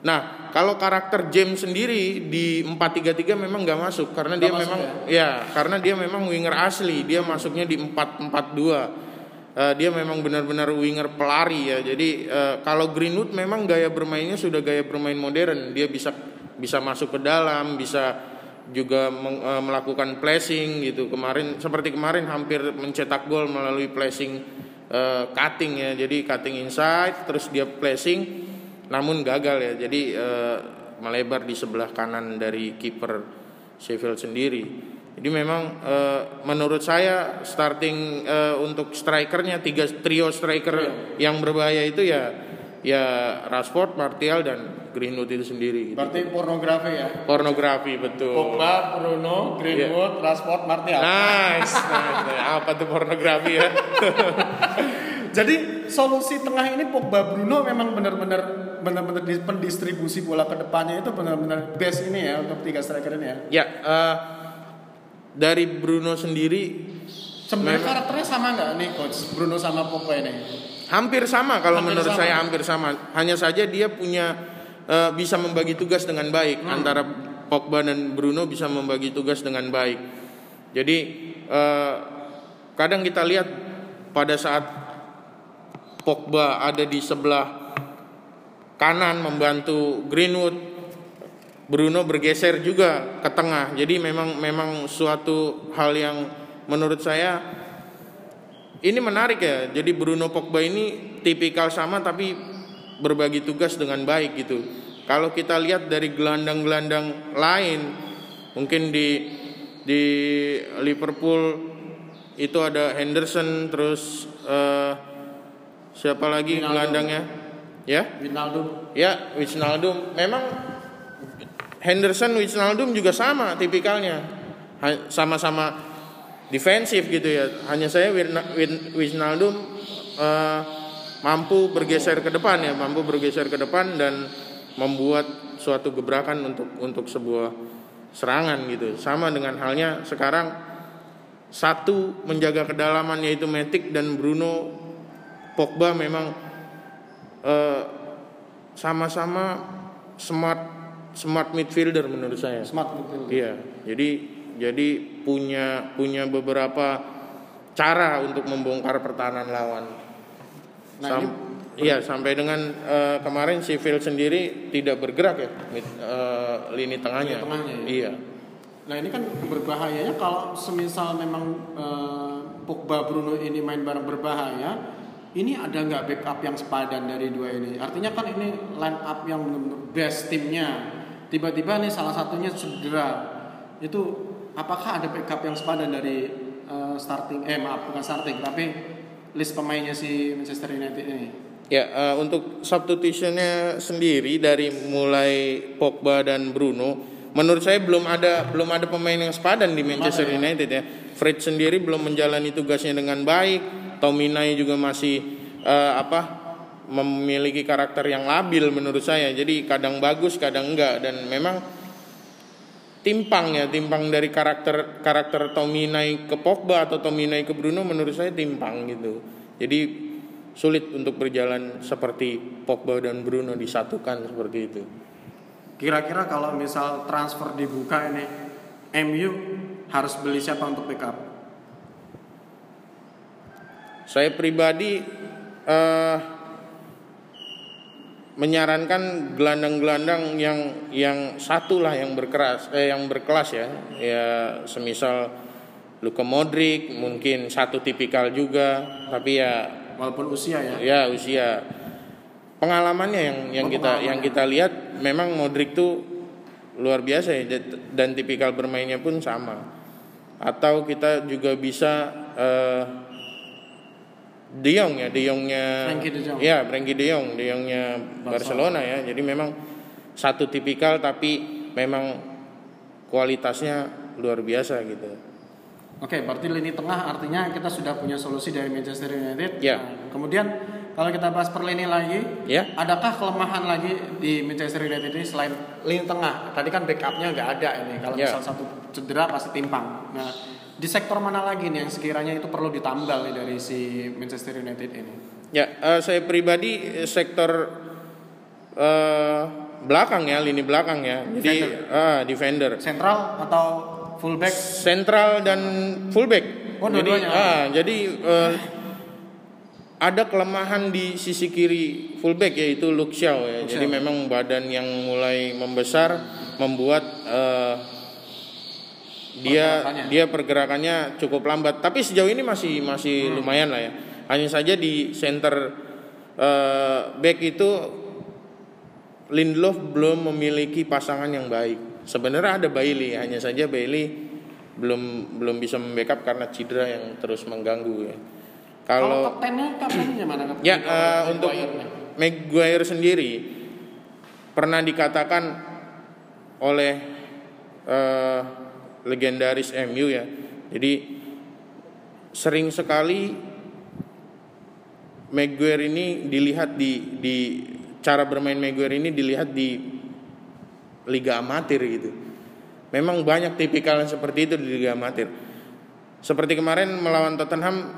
Nah, kalau karakter James sendiri di 4-3-3 memang nggak masuk karena Nggak dia masuk memang ya? karena dia memang winger asli, dia masuknya di 4-4-2. Eh, dia memang benar-benar winger pelari ya. Jadi eh, kalau Greenwood memang gaya bermainnya sudah gaya bermain modern. Dia bisa bisa masuk ke dalam, bisa juga meng- eh, melakukan pressing gitu. Kemarin seperti kemarin hampir mencetak gol melalui pressing eh, cutting ya. Jadi cutting inside terus dia pressing namun gagal ya. Jadi eh, melebar di sebelah kanan dari kiper Sheffield sendiri. Jadi memang eh, menurut saya starting eh, untuk strikernya tiga trio striker yang berbahaya itu ya ya Rashford, Martial dan Greenwood itu sendiri. gitu. Berarti pornografi ya. Pornografi betul. Pogba, Bruno, Greenwood, Rashford, Martial. Nice, nice, nice. Apa tuh pornografi ya? (laughs) Jadi solusi tengah ini Pogba Bruno memang benar-benar benar-benar di pendistribusi bola ke depannya itu benar-benar best ini ya untuk tiga striker ini ya. Ya, eh, dari Bruno sendiri Sebenarnya karakternya sama nggak nih coach Bruno sama Pogba ini? Hampir sama kalau Hampir menurut sama. saya hampir sama. Hanya saja dia punya eh, bisa membagi tugas dengan baik Hmm. antara Pogba dan Bruno bisa membagi tugas dengan baik. Jadi eh, kadang kita lihat pada saat Pogba ada di sebelah kanan membantu Greenwood, Bruno bergeser juga ke tengah. Jadi memang memang suatu hal yang menurut saya ini menarik ya. Jadi Bruno Pogba ini tipikal sama tapi berbagi tugas dengan baik gitu. Kalau kita lihat dari gelandang-gelandang lain, mungkin di di Liverpool itu ada Henderson, terus eh, siapa lagi Wijnaldum. gelandangnya? Ya, Wijnaldum. ya Wijnaldum. Memang Henderson, Wijnaldum juga sama tipikalnya, sama-sama defensif gitu ya. Hanya saya Wijnaldum eh, mampu bergeser ke depan ya, mampu bergeser ke depan dan membuat suatu gebrakan untuk untuk sebuah serangan gitu. Sama dengan halnya sekarang satu menjaga kedalaman yaitu Matic dan Bruno Pogba memang eh, sama-sama smart smart midfielder menurut saya. Smart betul. Iya, jadi jadi punya punya beberapa cara untuk membongkar pertahanan lawan. Nah, Sam- ini- iya sampai dengan eh, kemarin si Phil sendiri tidak bergerak ya mid- eh, lini tengahnya. Lini tengahnya ya? Iya. Nah ini kan berbahayanya kalau semisal memang eh, Pogba Bruno ini main bareng berbahaya, ini ada nggak backup yang sepadan dari dua ini? Artinya kan ini line up yang benar-benar best timnya. Tiba-tiba nih salah satunya cedera. Itu apakah ada backup yang sepadan dari eh, starting? Eh maaf bukan starting, tapi list pemainnya si Manchester United ini. Ya, eh, untuk substitutionnya sendiri dari mulai Pogba dan Bruno, menurut saya belum ada belum ada pemain yang sepadan di Manchester ya? United ya. Fred sendiri belum menjalani tugasnya dengan baik, Tominay juga masih eh, apa memiliki karakter yang labil menurut saya. Jadi kadang bagus, kadang enggak dan memang timpang ya, timpang dari karakter karakter Tominay ke Pogba atau Tominay ke Bruno menurut saya timpang gitu. Jadi sulit untuk berjalan seperti Pogba dan Bruno disatukan seperti itu. Kira-kira kalau misal transfer dibuka ini, MU harus beli siapa untuk backup? Saya pribadi eh, menyarankan gelandang-gelandang yang yang satu lah yang berkeras eh yang berkelas ya. Ya semisal Luka Modric mungkin satu tipikal juga tapi ya Walaupun usia ya. ya usia. Pengalamannya yang yang Oh, kita yang kita lihat memang Modric tuh luar biasa ya dan- dan tipikal bermainnya pun sama. Atau kita juga bisa eh, De Jong ya De Jongnya de Jong. ya Frankie De Jong De Jongnya Barcelona. Barcelona ya jadi memang satu tipikal tapi memang kualitasnya luar biasa gitu Oke, berarti lini tengah artinya kita sudah punya solusi dari Manchester United. Ya. Nah, kemudian kalau kita bahas per lini lagi, ya adakah kelemahan lagi di Manchester United ini selain lini tengah? Tadi kan backupnya nggak ada ini. Kalau Ya. misal satu cedera pasti timpang. Nah, di sektor mana lagi nih yang sekiranya itu perlu ditambal nih dari si Manchester United ini? Ya, eh, saya pribadi eh, sektor eh, belakang ya, lini belakang ya. Jadi ah, defender. Sentral atau fullback? Sentral dan fullback. Oh, jadi dua-duanya. ah, jadi eh, ada kelemahan di sisi kiri fullback yaitu Luke Shaw ya. Luke Jadi Shaw. memang badan yang mulai membesar membuat eh, dia Pergerakannya. dia pergerakannya cukup lambat. Tapi sejauh ini masih masih Hmm. lumayan lah ya. Hanya saja di center eh, back itu Lindelof belum memiliki pasangan yang baik. Sebenarnya ada Bailey, hanya saja Bailey belum belum bisa membackup karena cedera yang terus mengganggu ya. Kalau kaptennya kaptennya mana? kapten? ya eh, untuk. Maguire sendiri pernah dikatakan oleh eh, legendaris MU ya. Jadi sering sekali Maguire ini dilihat di di cara bermain Maguire ini dilihat di liga amatir gitu. Memang banyak tipikal yang seperti itu di liga amatir. seperti kemarin melawan Tottenham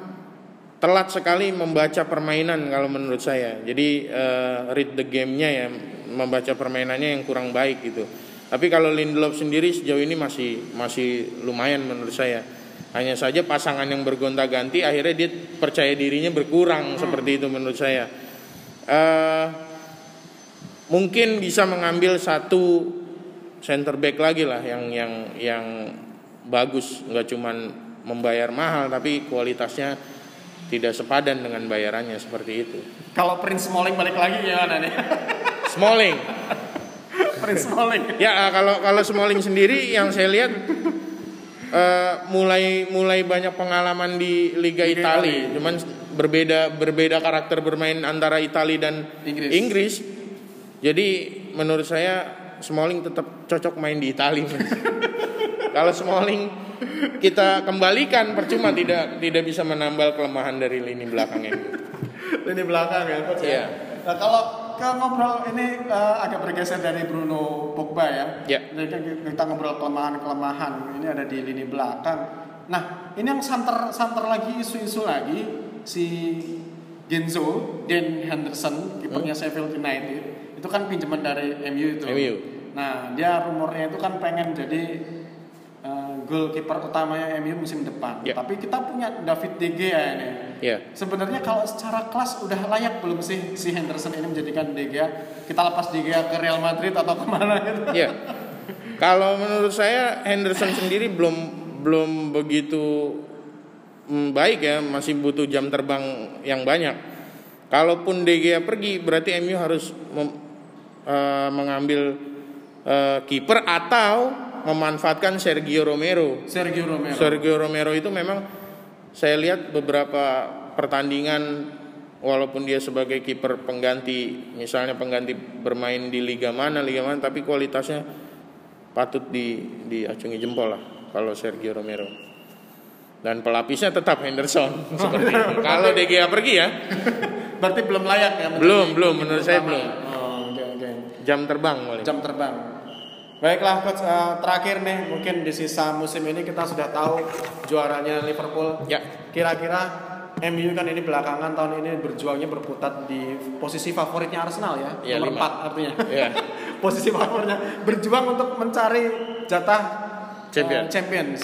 telat sekali membaca permainan kalau menurut saya. Jadi uh, read the game-nya ya, membaca permainannya yang kurang baik gitu. Tapi kalau Lindelof sendiri sejauh ini masih masih lumayan menurut saya. Hanya saja pasangan yang bergonta-ganti akhirnya dia percaya dirinya berkurang hmm. seperti itu menurut saya. Uh, mungkin bisa mengambil satu center back lagi lah yang yang yang bagus, nggak cuman membayar mahal tapi kualitasnya tidak sepadan dengan bayarannya seperti itu. Kalau Prince Smalling balik lagi gimana nih? Smalling. (laughs) (laughs) Prince Smalling. Ya kalau kalau Smalling sendiri yang saya lihat uh, mulai mulai banyak pengalaman di Liga, Liga Italia, cuman berbeda berbeda karakter bermain antara Italia dan Inggris. Inggris. Jadi menurut saya Smalling tetap cocok main di Italia. (laughs) kalau Smalling kita kembalikan percuma tidak tidak bisa menambal kelemahan dari lini belakang ini. lini belakang ya, coach ya. Nah, kalau ke ngobrol ini uh, agak bergeser dari Bruno Pogba ya. Ya. Jadi kita ngobrol kelemahan-kelemahan ini ada di lini belakang. Nah, ini yang santer santer lagi isu-isu lagi si Genzo Dan Henderson kipernya hmm. Sheffield United itu kan pinjaman dari MU itu. MU. Nah, dia rumornya itu kan pengen jadi goalkeeper utamanya MU musim depan. Yeah. Tapi kita punya David De Gea ini. Yeah. Sebenarnya kalau secara kelas udah layak belum sih si Henderson ini menjadikan De Gea? Kita lepas De Gea ke Real Madrid atau (laughs) ke mana gitu? Yeah. Kalau menurut saya Henderson sendiri belum belum begitu mm, baik ya, masih butuh jam terbang yang banyak. Kalaupun De Gea pergi, berarti MU harus mem, uh, mengambil uh, kiper atau memanfaatkan Sergio Romero. Sergio Romero. Sergio Romero itu memang saya lihat beberapa pertandingan walaupun dia sebagai kiper pengganti, misalnya pengganti bermain di liga mana, liga mana, tapi kualitasnya patut di diacungi jempol lah kalau Sergio Romero. Dan pelapisnya tetap Henderson (laughs) seperti itu. Kalau De Gea pergi ya. Berarti belum layak ya? Belum, belum menurut saya belum. Oh, okay, okay. Jam terbang boleh. Jam terbang. Baiklah coach uh, terakhir nih mungkin di sisa musim ini kita sudah tahu juaranya Liverpool. Ya. Kira-kira MU kan ini belakangan tahun ini berjuangnya berputar di posisi favoritnya Arsenal ya, ya nomor lima. 4 artinya. Ya. (laughs) posisi favoritnya berjuang untuk mencari jatah Champion. uh, Champions.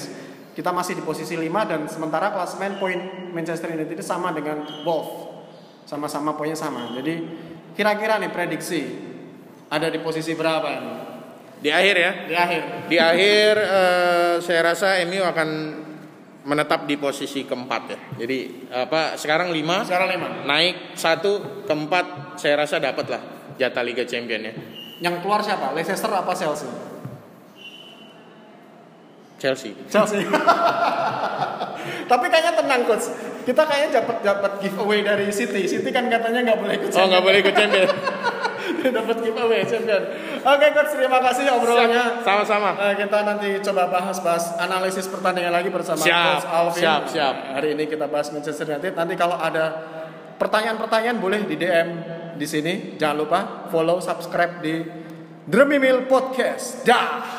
Kita masih di posisi 5 dan sementara klasemen poin Manchester United itu sama dengan Wolves. Sama-sama poinnya sama. Jadi kira-kira nih prediksi ada di posisi berapa ini? Di akhir ya? Di akhir. Di akhir uh, saya rasa MU akan menetap di posisi keempat ya. Jadi apa sekarang lima? Sekarang lima. Naik satu keempat saya rasa dapat lah jatah Liga Champion ya. Yang keluar siapa? Leicester apa Chelsea? Chelsea. Chelsea. (laughs) Tapi kayaknya tenang coach. Kita kayaknya dapat dapat giveaway dari City. City kan katanya nggak boleh ikut. Oh nggak boleh ikut champion. (laughs) (laughs) dapat giveaway champion. Oke coach, terima kasih obrolannya. Sama-sama. Uh, kita nanti coba bahas-bahas analisis pertandingan lagi bersama siap, coach Alvin. Siap, siap. Hari ini kita bahas Manchester United. Nanti kalau ada pertanyaan-pertanyaan boleh di DM di sini. Jangan lupa follow, subscribe di Dreamy Meal Podcast. Dah.